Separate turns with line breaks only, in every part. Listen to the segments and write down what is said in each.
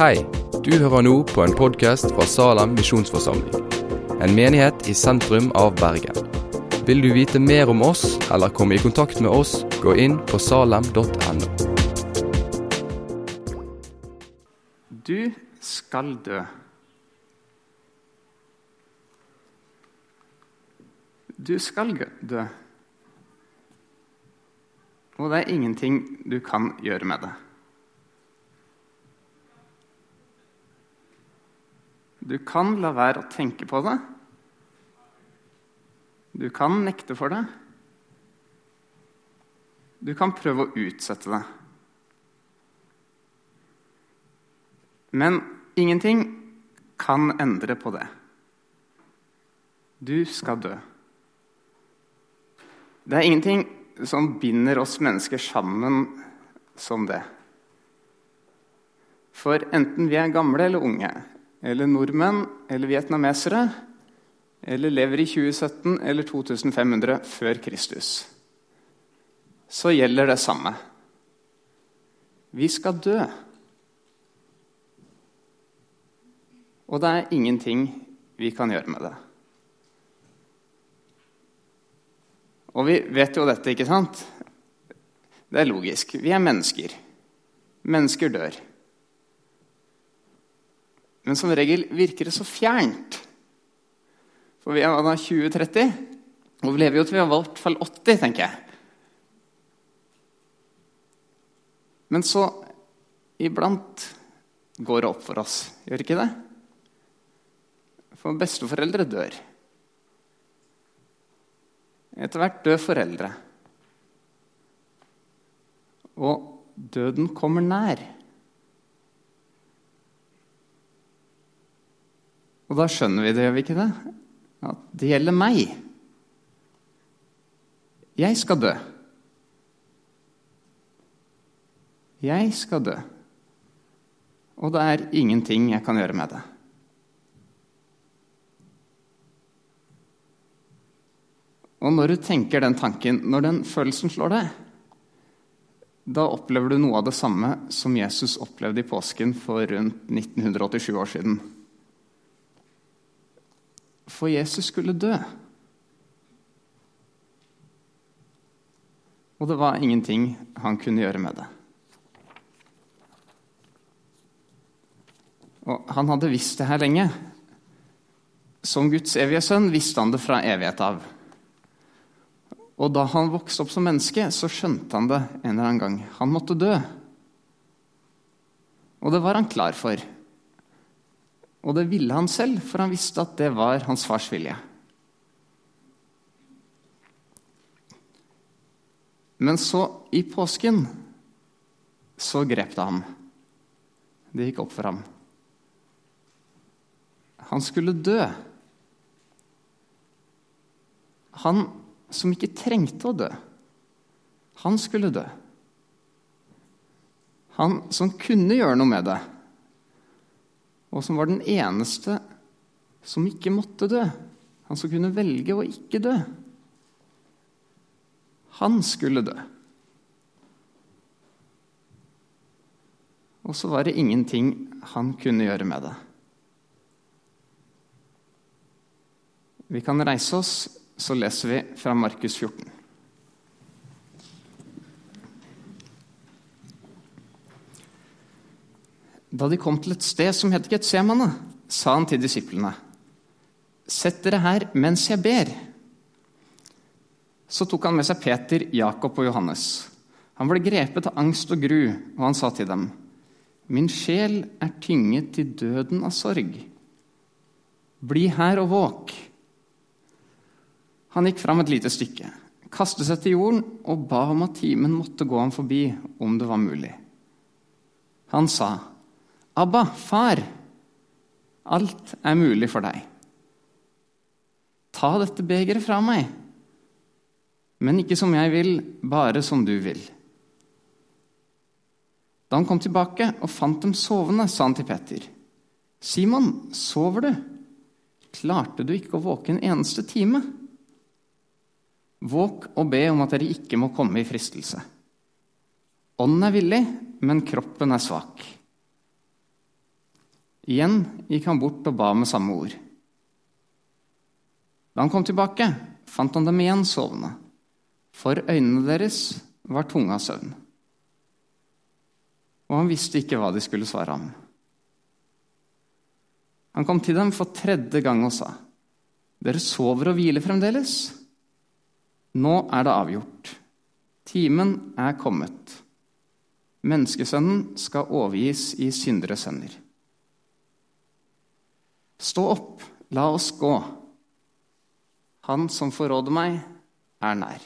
Hei, du hører nå på en podkast fra Salem misjonsforsamling. En menighet i sentrum av Bergen. Vil du vite mer om oss eller komme i kontakt med oss, gå inn på salem.no.
Du skal dø. Du skal dø. Og det er ingenting du kan gjøre med det. Du kan la være å tenke på det. Du kan nekte for det. Du kan prøve å utsette det. Men ingenting kan endre på det. Du skal dø. Det er ingenting som binder oss mennesker sammen som det. For enten vi er gamle eller unge, eller nordmenn eller vietnamesere, eller lever i 2017 eller 2500 før Kristus, så gjelder det samme. Vi skal dø. Og det er ingenting vi kan gjøre med det. Og vi vet jo dette, ikke sant? Det er logisk. Vi er mennesker. Mennesker dør. Men som regel virker det så fjernt. For vi er da 20-30, og vi lever jo til vi er i fall 80, tenker jeg. Men så iblant går det opp for oss, gjør ikke det? For besteforeldre dør. Etter hvert dør foreldre. Og døden kommer nær. Og da skjønner vi det, gjør vi ikke det? At det gjelder meg. Jeg skal dø. Jeg skal dø. Og det er ingenting jeg kan gjøre med det. Og når du tenker den tanken, når den følelsen slår deg, da opplever du noe av det samme som Jesus opplevde i påsken for rundt 1987 år siden. For Jesus skulle dø. Og det var ingenting han kunne gjøre med det. Og han hadde visst det her lenge. Som Guds evige sønn visste han det fra evighet av. Og da han vokste opp som menneske, så skjønte han det en eller annen gang. Han måtte dø. Og det var han klar for. Og det ville han selv, for han visste at det var hans fars vilje. Men så, i påsken, så grep det ham. Det gikk opp for ham. Han skulle dø. Han som ikke trengte å dø. Han skulle dø. Han som kunne gjøre noe med det, og som var den eneste som ikke måtte dø. Han som kunne velge å ikke dø. Han skulle dø. Og så var det ingenting han kunne gjøre med det. Vi kan reise oss så leser vi fra Markus 14. Da de kom til et sted som het Getsemane, sa han til disiplene.: Sett dere her mens jeg ber. Så tok han med seg Peter, Jakob og Johannes. Han ble grepet av angst og gru, og han sa til dem.: Min sjel er tynget til døden av sorg. Bli her og våk. Han gikk fram et lite stykke, kastet seg til jorden og ba om at timen måtte gå ham forbi, om det var mulig. Han sa, 'Abba, far, alt er mulig for deg.' 'Ta dette begeret fra meg, men ikke som jeg vil, bare som du vil.' Da han kom tilbake og fant dem sovende, sa han til Petter, 'Simon, sover du? Klarte du ikke å våke en eneste time?' Våk og be om at dere ikke må komme i fristelse. Ånden er villig, men kroppen er svak. Igjen gikk han bort og ba med samme ord. Da han kom tilbake, fant han dem igjen sovende, for øynene deres var tunge av søvn. Og han visste ikke hva de skulle svare ham. Han kom til dem for tredje gang og sa, Dere sover og hviler fremdeles? Nå er det avgjort. Timen er kommet. Menneskesønnen skal overgis i synderes hender. Stå opp, la oss gå. Han som forråder meg, er nær.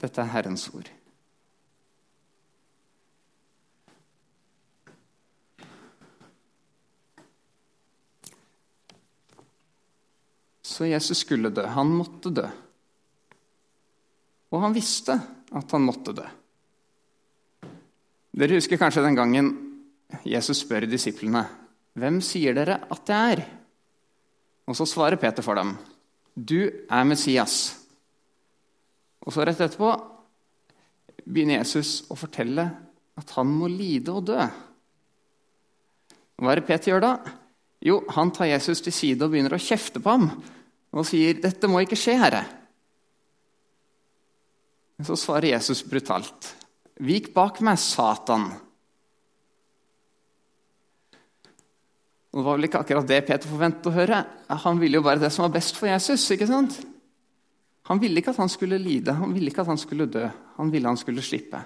Dette er Herrens ord. Så Jesus skulle dø. Han måtte dø. Og han visste at han måtte dø. Dere husker kanskje den gangen Jesus spør disiplene hvem sier dere at det er? Og så svarer Peter for dem du er Messias. Og så rett etterpå begynner Jesus å fortelle at han må lide og dø. Hva er det Peter gjør da? Jo, han tar Jesus til side og begynner å kjefte på ham og sier, 'Dette må ikke skje, Herre'. Så svarer Jesus brutalt, 'Vik bak meg, Satan'. Og Det var vel ikke akkurat det Peter forventet å høre. Han ville jo bare det som var best for Jesus. ikke sant? Han ville ikke at han skulle lide, han ville ikke at han skulle dø. Han ville han skulle slippe.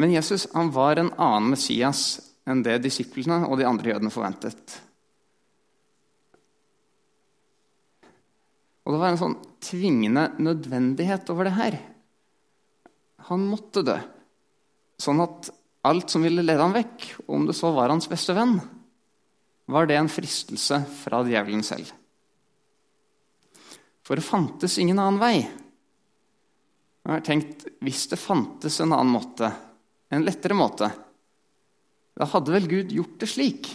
Men Jesus han var en annen Messias enn det disiplene og de andre jødene forventet. Og det var en sånn tvingende nødvendighet over det her. Han måtte dø, sånn at alt som ville lede ham vekk, om det så var hans beste venn, var det en fristelse fra djevelen selv. For det fantes ingen annen vei. Jeg har tenkt, Hvis det fantes en annen måte, en lettere måte, da hadde vel Gud gjort det slik?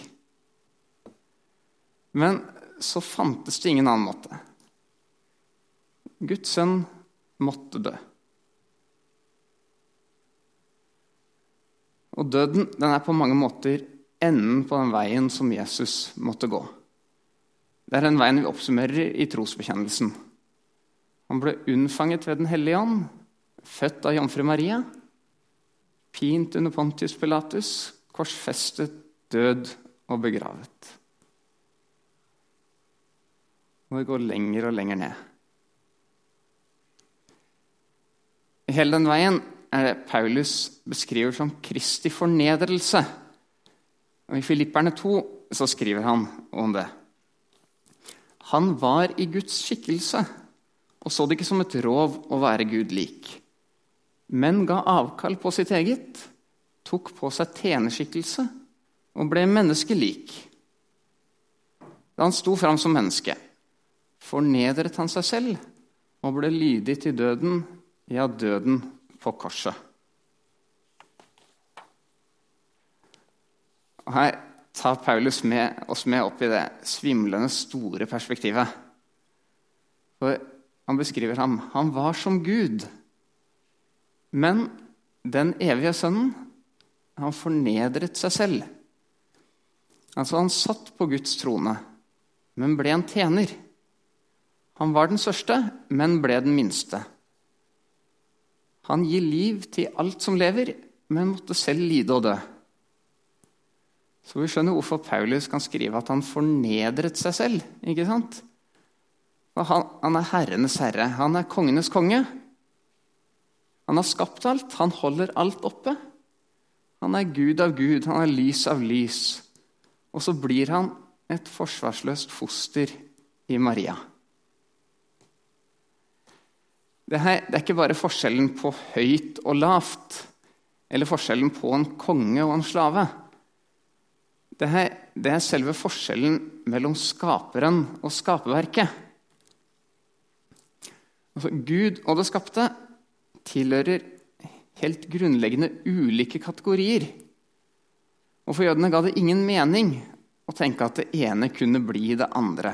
Men så fantes det ingen annen måte. Guds sønn måtte dø. Og døden den er på mange måter enden på den veien som Jesus måtte gå. Det er den veien vi oppsummerer i trosbekjennelsen. Han ble unnfanget ved Den hellige ånd, født av jomfru Maria, pint under Pontius Pilatus, korsfestet, død og begravet. Og det går lenger og lenger ned. Hele den veien er det Paulus beskriver som Kristi fornedrelse. Og I Filipperne 2 så skriver han om det. Han var i Guds skikkelse og så det ikke som et rov å være Gud lik, men ga avkall på sitt eget tok på seg tjenerskikkelse og ble menneskelik. Da han sto fram som menneske, fornedret han seg selv og ble lydig til døden, ja, døden på korset. Og Her tar Paulus med oss med opp i det svimlende, store perspektivet. For han beskriver ham. Han var som Gud. Men den evige sønnen han fornedret seg selv. Altså, han satt på Guds trone, men ble en tjener. Han var den største, men ble den minste. Han gir liv til alt som lever, men måtte selv lide og dø. Så vi skjønner hvorfor Paulus kan skrive at han fornedret seg selv. ikke sant? Han, han er herrenes herre. Han er kongenes konge. Han har skapt alt. Han holder alt oppe. Han er Gud av Gud, han er lys av lys. Og så blir han et forsvarsløst foster i Maria. Det, her, det er ikke bare forskjellen på høyt og lavt, eller forskjellen på en konge og en slave. Det, her, det er selve forskjellen mellom skaperen og skaperverket. Altså, Gud og det skapte tilhører helt grunnleggende ulike kategorier. Og For jødene ga det ingen mening å tenke at det ene kunne bli det andre.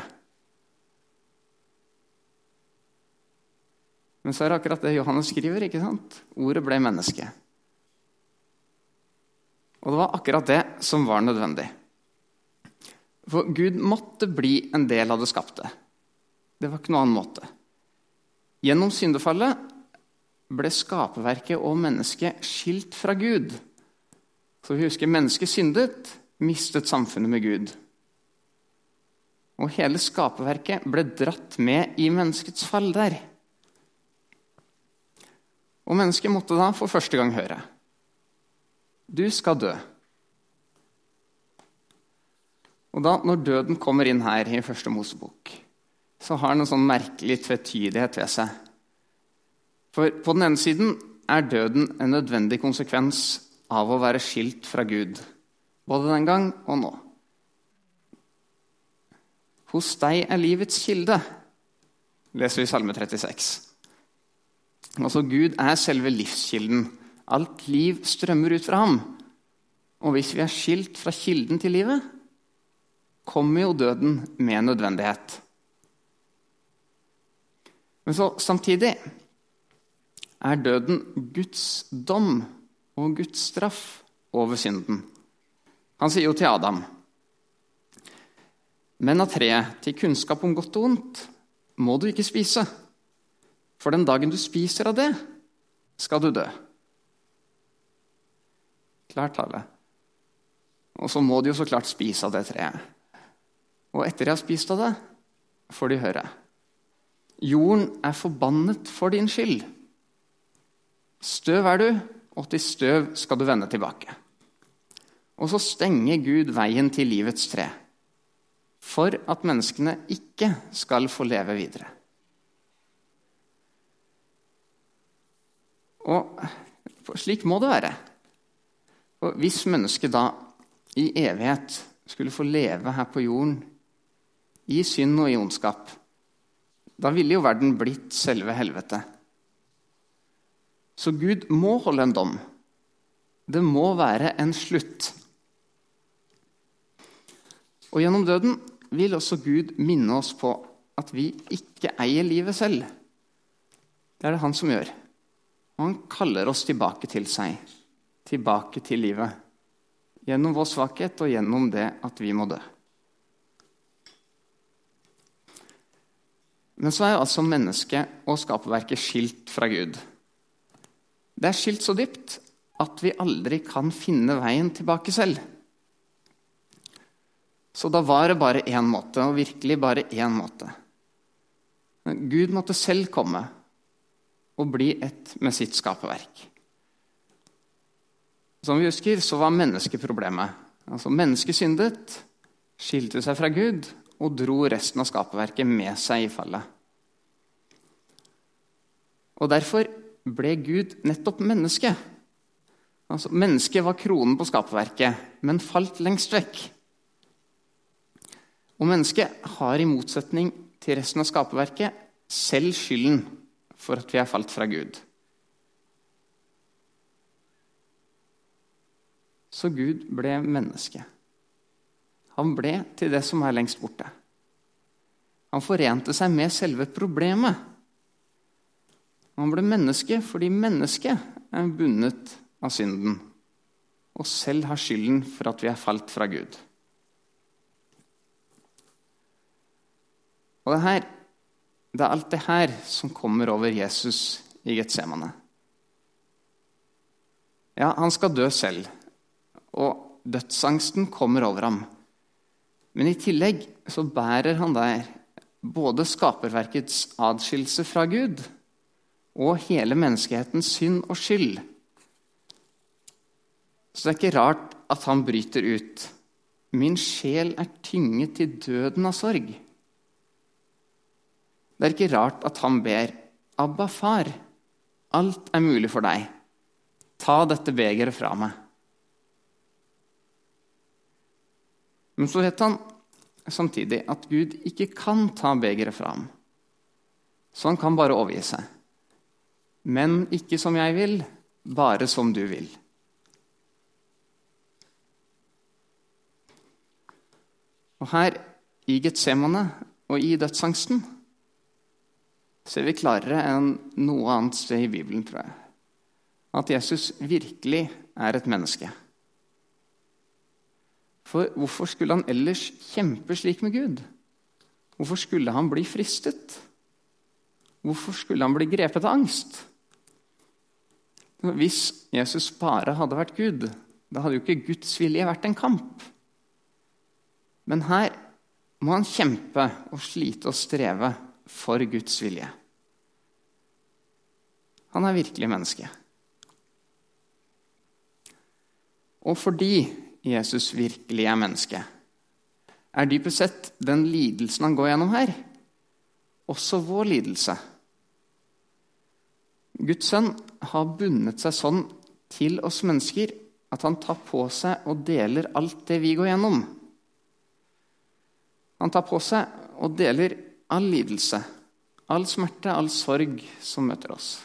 Men så er det akkurat det Johannes skriver. ikke sant? Ordet ble menneske. Og det var akkurat det som var nødvendig. For Gud måtte bli en del av det skapte. Det var ikke noen annen måte. Gjennom syndefallet ble skaperverket og mennesket skilt fra Gud. Så vi husker mennesket syndet, mistet samfunnet med Gud. Og hele skaperverket ble dratt med i menneskets fall der. Og mennesket måtte da for første gang høre Du skal dø. Og da, når døden kommer inn her i Første Mosebok, så har den en sånn merkelig tvetydighet ved seg. For på den ene siden er døden en nødvendig konsekvens av å være skilt fra Gud, både den gang og nå. Hos deg er livets kilde, leser vi Salme 36. Altså, Gud er selve livskilden. Alt liv strømmer ut fra ham. Og hvis vi er skilt fra kilden til livet, kommer jo døden med nødvendighet. Men så samtidig er døden Guds dom og Guds straff over synden. Han sier jo til Adam Men av treet til kunnskap om godt og vondt må du ikke spise. For den dagen du spiser av det, skal du dø. Klart tale. Og så må de jo så klart spise av det treet. Og etter jeg har spist av det, får de høre. Jorden er forbannet for din skyld. Støv er du, og til støv skal du vende tilbake. Og så stenger Gud veien til livets tre, for at menneskene ikke skal få leve videre. Og slik må det være. Og hvis mennesket da i evighet skulle få leve her på jorden i synd og i ondskap, da ville jo verden blitt selve helvete. Så Gud må holde en dom. Det må være en slutt. Og gjennom døden vil også Gud minne oss på at vi ikke eier livet selv. Det er det han som gjør. Og han kaller oss tilbake til seg, tilbake til livet. Gjennom vår svakhet og gjennom det at vi må dø. Men så er jo altså mennesket og skaperverket skilt fra Gud. Det er skilt så dypt at vi aldri kan finne veien tilbake selv. Så da var det bare én måte, og virkelig bare én måte. Gud måtte selv komme og bli ett med sitt skaperverk. Som vi husker, så var menneskeproblemet. Altså Mennesket syndet, skilte seg fra Gud og dro resten av skaperverket med seg i fallet. Og Derfor ble Gud nettopp menneske. Altså, mennesket var kronen på skaperverket, men falt lengst vekk. Og mennesket har i motsetning til resten av skaperverket selv skylden for at vi er falt fra Gud. Så Gud ble menneske. Han ble til det som er lengst borte. Han forente seg med selve problemet. Han ble menneske fordi mennesket er bundet av synden og selv har skylden for at vi er falt fra Gud. Og det, her, det er alt det her som kommer over Jesus i Getsemane. Ja, han skal dø selv, og dødsangsten kommer over ham. Men i tillegg så bærer han der både skaperverkets adskillelse fra Gud og hele menneskehetens synd og skyld. Så det er ikke rart at han bryter ut. Min sjel er tynget til døden av sorg. Det er ikke rart at han ber, Abba, far, alt er mulig for deg. Ta dette begeret fra meg. Men så vet han samtidig at Gud ikke kan ta begeret fra ham. Så han kan bare overgi seg. Men ikke som jeg vil, bare som du vil. Og her i Getsemane og i dødsangsten ser vi klarere enn noe annet sted i Bibelen, tror jeg, at Jesus virkelig er et menneske. For hvorfor skulle han ellers kjempe slik med Gud? Hvorfor skulle han bli fristet? Hvorfor skulle han bli grepet av angst? Hvis Jesus bare hadde vært Gud, da hadde jo ikke Guds vilje vært en kamp. Men her må han kjempe og slite og streve for Guds vilje. Han er virkelig menneske. Og fordi Jesus virkelig er menneske, er dypest sett den lidelsen han går gjennom her, også vår lidelse. Guds sønn har bundet seg sånn til oss mennesker at han tar på seg og deler alt det vi går gjennom. Han tar på seg og deler all lidelse, all smerte, all sorg som møter oss.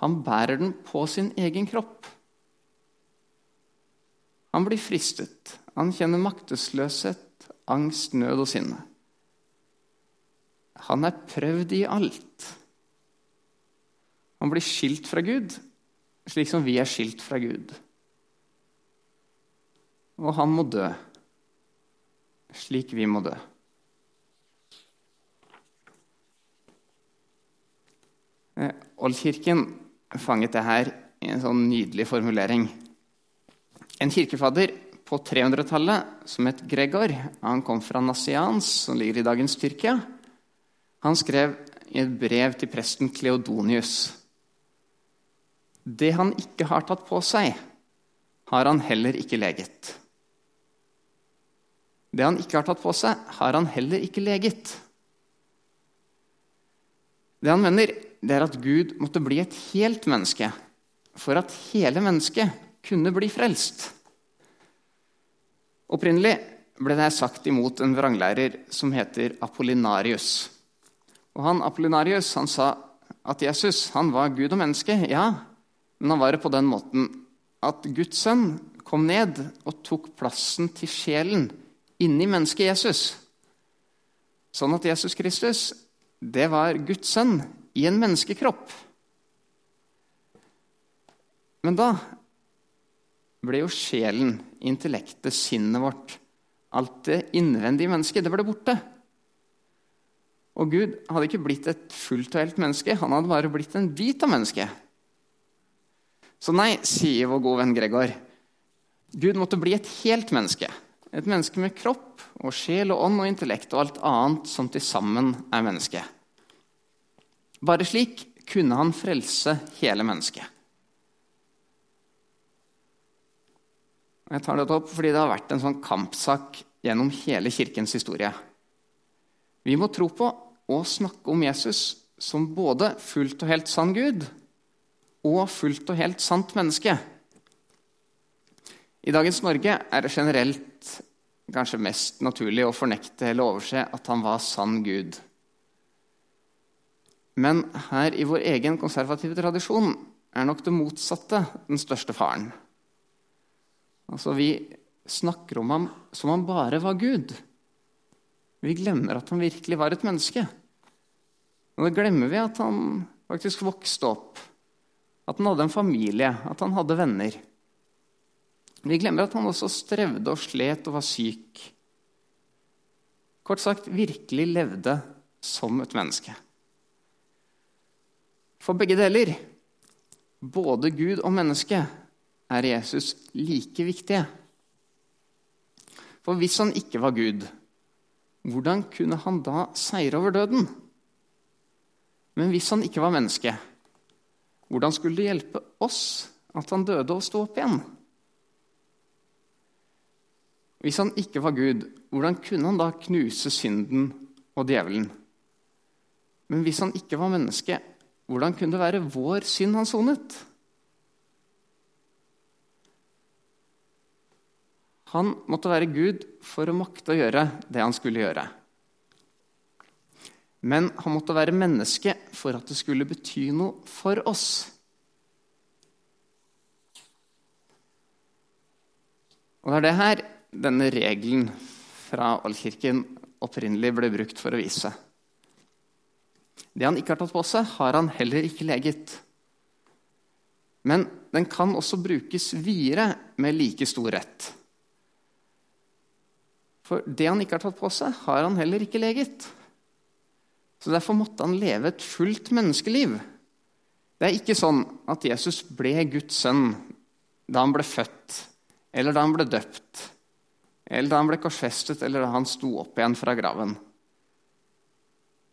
Han bærer den på sin egen kropp. Han blir fristet. Han kjenner maktesløshet, angst, nød og sinne. Han er prøvd i alt. Han blir skilt fra Gud, slik som vi er skilt fra Gud. Og han må dø, slik vi må dø. Oldkirken fanget det her i en sånn nydelig formulering. En kirkefadder på 300-tallet som het Gregor, han kom fra Nasians, som ligger i dagens Tyrkia, han skrev i et brev til presten Kleodonius Det han ikke har tatt på seg, har han heller ikke leget. Det han ikke har tatt på seg, har han heller ikke leget. Det han mener, det er at Gud måtte bli et helt menneske for at hele mennesket kunne bli frelst. Opprinnelig ble det sagt imot en vranglærer som heter Apollinarius. Og han Apollinarius han sa at Jesus han var Gud og menneske, ja, men han var det på den måten at Guds sønn kom ned og tok plassen til sjelen inni mennesket Jesus. Sånn at Jesus Kristus, det var Guds sønn i en menneskekropp. Men da ble jo sjelen, intellektet, sinnet vårt, alt det innvendige mennesket, det ble borte. Og Gud hadde ikke blitt et fullt og helt menneske, han hadde bare blitt en bit av mennesket. Så nei, sier vår gode venn Gregor. Gud måtte bli et helt menneske. Et menneske med kropp og sjel og ånd og intellekt og alt annet som til sammen er menneske. Bare slik kunne han frelse hele mennesket. Jeg tar dette opp fordi det har vært en sånn kampsak gjennom hele kirkens historie. Vi må tro på og snakke om Jesus som både fullt og helt sann Gud og fullt og helt sant menneske. I dagens Norge er det generelt kanskje mest naturlig å fornekte eller overse at han var sann Gud. Men her i vår egen konservative tradisjon er nok det motsatte den største faren. Altså, Vi snakker om ham som han bare var Gud. Vi glemmer at han virkelig var et menneske. Og da glemmer vi at han faktisk vokste opp, at han hadde en familie, at han hadde venner. Vi glemmer at han også strevde og slet og var syk. Kort sagt virkelig levde som et menneske. For begge deler, både Gud og menneske, er Jesus like viktige. For hvis han ikke var Gud, hvordan kunne han da seire over døden? Men hvis han ikke var menneske, hvordan skulle det hjelpe oss at han døde og sto opp igjen? Hvis han ikke var Gud, hvordan kunne han da knuse synden og djevelen? Men hvis han ikke var menneske, hvordan kunne det være vår synd han sonet? Han måtte være Gud for å makte å gjøre det han skulle gjøre. Men han måtte være menneske for at det skulle bety noe for oss. Og det er det her denne regelen fra Oldkirken opprinnelig ble brukt for å vise. Det han ikke har tatt på seg, har han heller ikke leget. Men den kan også brukes videre med like stor rett. For det han ikke har tatt på seg, har han heller ikke leget. Så Derfor måtte han leve et fullt menneskeliv. Det er ikke sånn at Jesus ble Guds sønn da han ble født, eller da han ble døpt, eller da han ble korsfestet, eller da han sto opp igjen fra graven.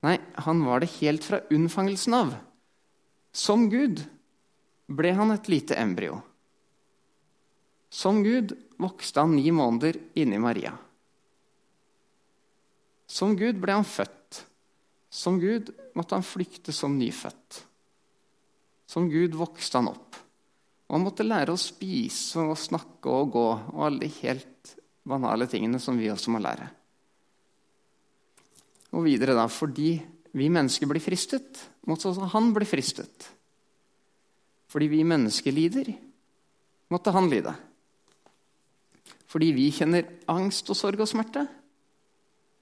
Nei, han var det helt fra unnfangelsen av. Som Gud ble han et lite embryo. Som Gud vokste han ni måneder inni Maria. Som Gud ble han født. Som Gud måtte han flykte som nyfødt. Som Gud vokste han opp. Og han måtte lære å spise og snakke og gå og alle de helt banale tingene som vi også må lære. Og videre, da, fordi vi mennesker blir fristet, måtte også han bli fristet. Fordi vi mennesker lider, måtte han lide. Fordi vi kjenner angst og sorg og smerte,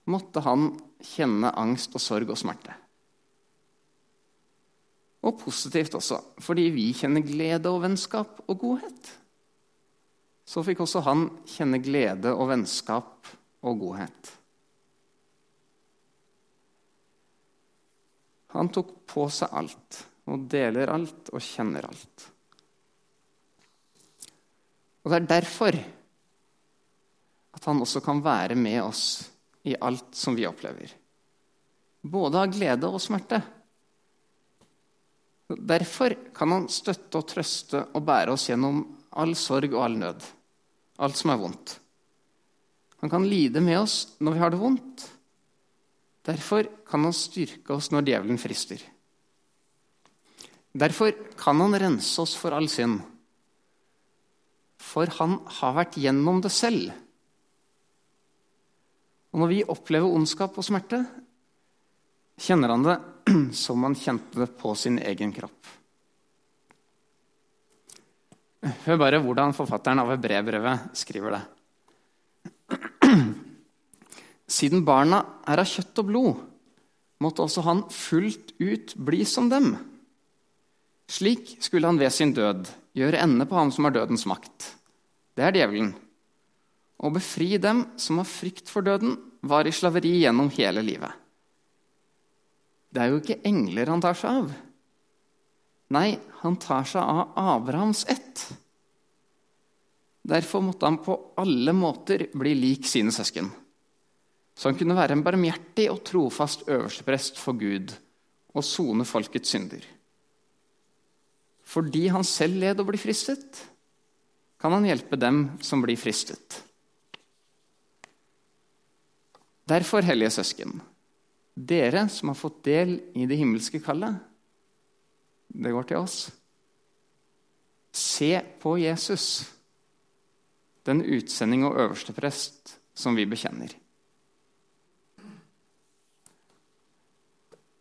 måtte han kjenne angst og sorg og smerte. Og positivt også, fordi vi kjenner glede og vennskap og godhet. Så fikk også han kjenne glede og vennskap og godhet. Han tok på seg alt og deler alt og kjenner alt. Og det er derfor at han også kan være med oss i alt som vi opplever. Både av glede og smerte. Derfor kan han støtte og trøste og bære oss gjennom all sorg og all nød. Alt som er vondt. Han kan lide med oss når vi har det vondt. Derfor kan han styrke oss når djevelen frister. Derfor kan han rense oss for all synd. For han har vært gjennom det selv. Og når vi opplever ondskap og smerte, kjenner han det som han kjente det på sin egen kropp. Hør bare hvordan forfatteren av brevbrevet skriver det. Siden barna er av kjøtt og blod, måtte også han fullt ut bli som dem. Slik skulle han ved sin død gjøre ende på ham som har dødens makt. Det er djevelen. Å befri dem som har frykt for døden, var i slaveri gjennom hele livet. Det er jo ikke engler han tar seg av. Nei, han tar seg av Abrahams ett. Derfor måtte han på alle måter bli lik sine søsken. Så han kunne være en barmhjertig og trofast øversteprest for Gud og sone folkets synder. Fordi han selv led og ble fristet, kan han hjelpe dem som blir fristet. Derfor, hellige søsken, dere som har fått del i det himmelske kallet, det går til oss. Se på Jesus, den utsending og øverste prest som vi bekjenner.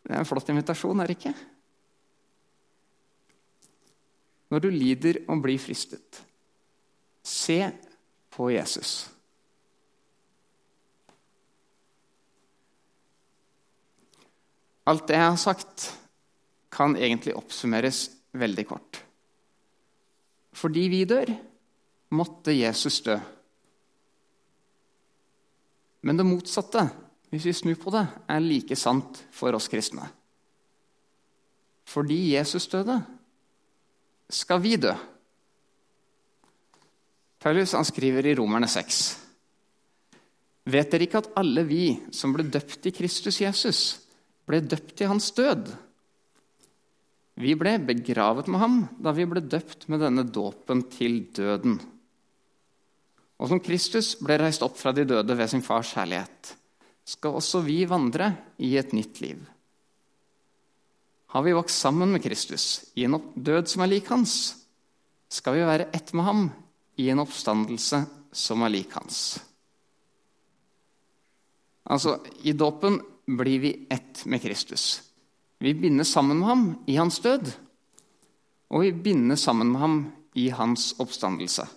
Det er en flott invitasjon, er det ikke? Når du lider og blir fristet, se på Jesus. Alt det jeg har sagt, kan egentlig oppsummeres veldig kort. Fordi vi dør, måtte Jesus dø. Men det motsatte, hvis vi snur på det, er like sant for oss kristne. Fordi Jesus døde, skal vi dø. Paulus han skriver i Romerne 6.: Vet dere ikke at alle vi som ble døpt i Kristus Jesus, ble døpt til hans død? Vi ble begravet med ham da vi ble døpt med denne dåpen til døden. Og som Kristus ble reist opp fra de døde ved sin fars herlighet, skal også vi vandre i et nytt liv. Har vi vokst sammen med Kristus i en død som er lik hans, skal vi være ett med ham i en oppstandelse som er lik hans. Altså, I dåpen blir vi ett med Kristus. Vi binder sammen med ham i hans død, og vi binder sammen med ham i hans oppstandelse.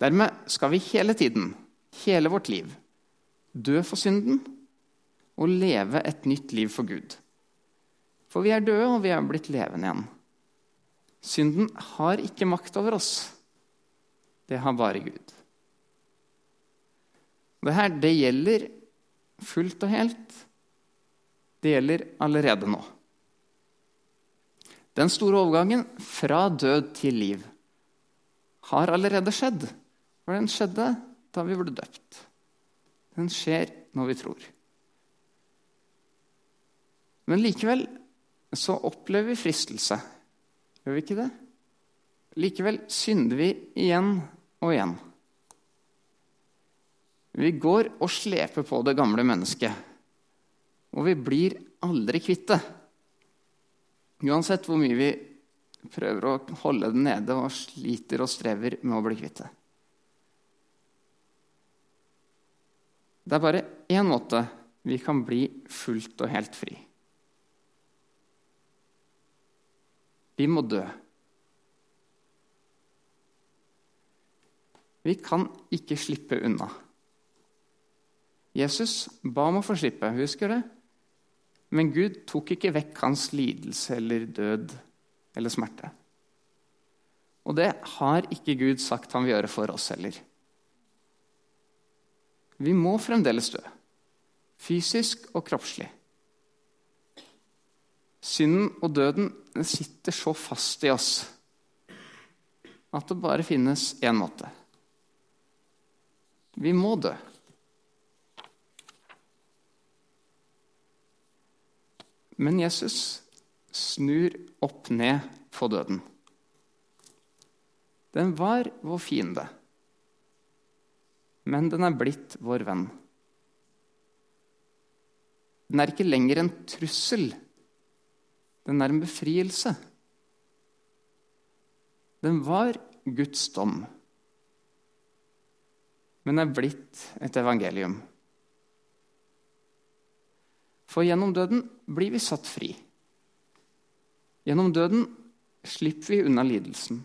Dermed skal vi hele tiden, hele vårt liv, dø for synden og leve et nytt liv for Gud. For vi er døde, og vi er blitt levende igjen. Synden har ikke makt over oss. Det har bare Gud. Det her, det gjelder fullt og helt. Det gjelder allerede nå. Den store overgangen fra død til liv har allerede skjedd. For den skjedde da vi ble døpt. Den skjer når vi tror. Men likevel så opplever vi fristelse. Gjør vi ikke det? Likevel synder vi igjen og igjen. Vi går og sleper på det gamle mennesket, og vi blir aldri kvitt det. Uansett hvor mye vi prøver å holde det nede og sliter og strever med å bli kvitt det. Det er bare én måte vi kan bli fullt og helt fri. Vi må dø. Vi kan ikke slippe unna. Jesus ba om å få slippe, husker det? Men Gud tok ikke vekk hans lidelse eller død eller smerte. Og det har ikke Gud sagt han vil gjøre for oss heller. Vi må fremdeles dø, fysisk og kroppslig. Synden og døden sitter så fast i oss at det bare finnes én måte. Vi må dø. Men Jesus snur opp ned på døden. Den var vår fiende, men den er blitt vår venn. Den er ikke lenger en trussel, den er en befrielse. Den var Guds dom, men er blitt et evangelium. For gjennom døden blir vi satt fri. Gjennom døden slipper vi unna lidelsen.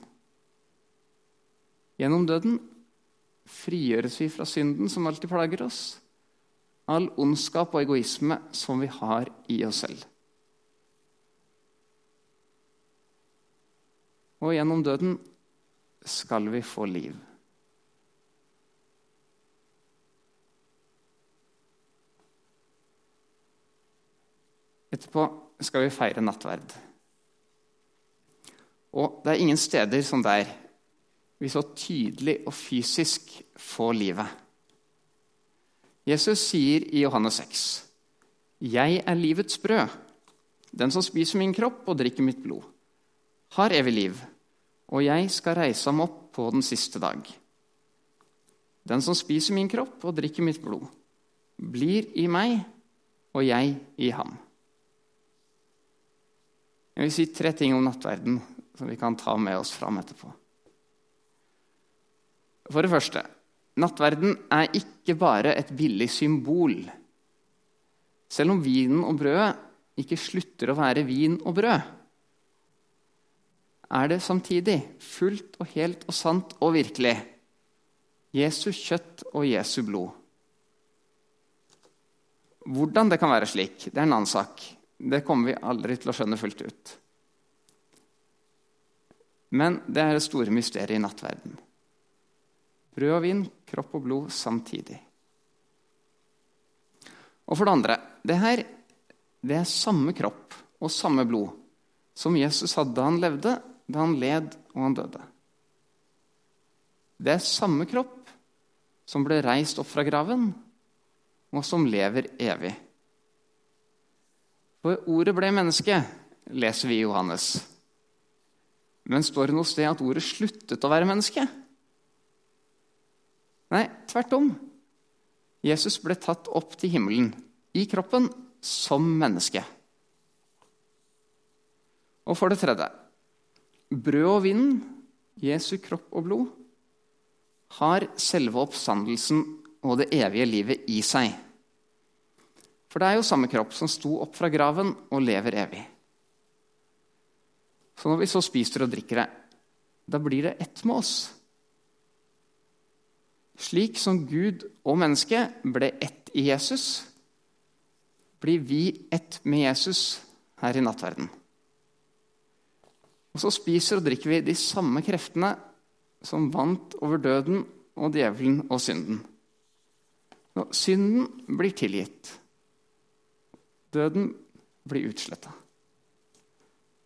Gjennom døden frigjøres vi fra synden som alltid plager oss, all ondskap og egoisme som vi har i oss selv. Og gjennom døden skal vi få liv. Etterpå skal vi feire nattverd. Og det er ingen steder som der vi så tydelig og fysisk får livet. Jesus sier i Johannes 6.: Jeg er livets brød. Den som spiser min kropp og drikker mitt blod, har evig liv, og jeg skal reise ham opp på den siste dag. Den som spiser min kropp og drikker mitt blod, blir i meg, og jeg i ham. Jeg vil si tre ting om nattverden som vi kan ta med oss fram etterpå. For det første nattverden er ikke bare et billig symbol. Selv om vinen og brødet ikke slutter å være vin og brød, er det samtidig fullt og helt og sant og virkelig Jesu kjøtt og Jesu blod. Hvordan det kan være slik, det er en annen sak. Det kommer vi aldri til å skjønne fullt ut. Men det er det store mysteriet i nattverden. Brød og vin, kropp og blod samtidig. Og for det andre det her det er samme kropp og samme blod som Jesus hadde da han levde, da han led og han døde. Det er samme kropp som ble reist opp fra graven, og som lever evig. For ordet ble menneske, leser vi i Johannes. Men står det noe sted at ordet sluttet å være menneske? Nei, tvert om. Jesus ble tatt opp til himmelen i kroppen som menneske. Og for det tredje brød og vinden, Jesu kropp og blod, har selve oppstandelsen og det evige livet i seg. For det er jo samme kropp som sto opp fra graven og lever evig. Så når vi så spiser og drikker det, da blir det ett med oss. Slik som Gud og mennesket ble ett i Jesus, blir vi ett med Jesus her i nattverden. Og så spiser og drikker vi de samme kreftene som vant over døden og djevelen og synden. Nå, synden blir tilgitt. Døden blir utsletta.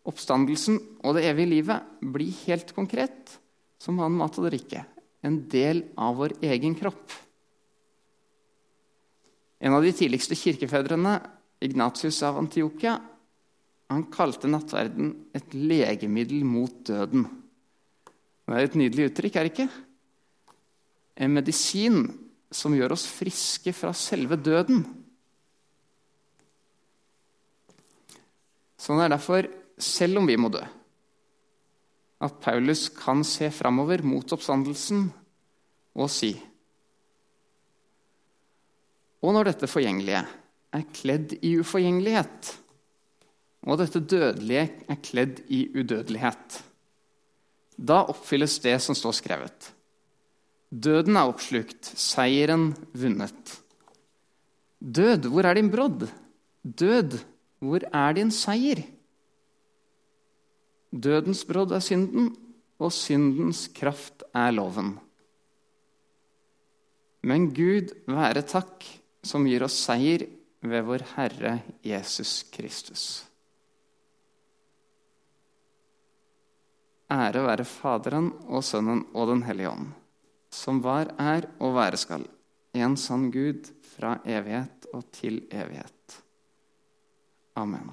Oppstandelsen og det evige livet blir helt konkret, som annen mat og drikke. En del av vår egen kropp. En av de tidligste kirkefedrene, Ignatius av Antiokia, han kalte nattverden et legemiddel mot døden. Det er et nydelig uttrykk, er det ikke? En medisin som gjør oss friske fra selve døden. Sånn er derfor, selv om vi må dø, at Paulus kan se framover mot oppstandelsen og si Og når dette forgjengelige er kledd i uforgjengelighet, og dette dødelige er kledd i udødelighet, da oppfylles det som står skrevet. Døden er oppslukt, seieren vunnet. Død, hvor er din brodd? Død, hvor er din seier? Dødens brodd er synden, og syndens kraft er loven. Men Gud være takk, som gir oss seier ved vår Herre Jesus Kristus. Ære være Faderen og Sønnen og Den hellige ånd, som var, er og være skal, en sann Gud fra evighet og til evighet. Amen.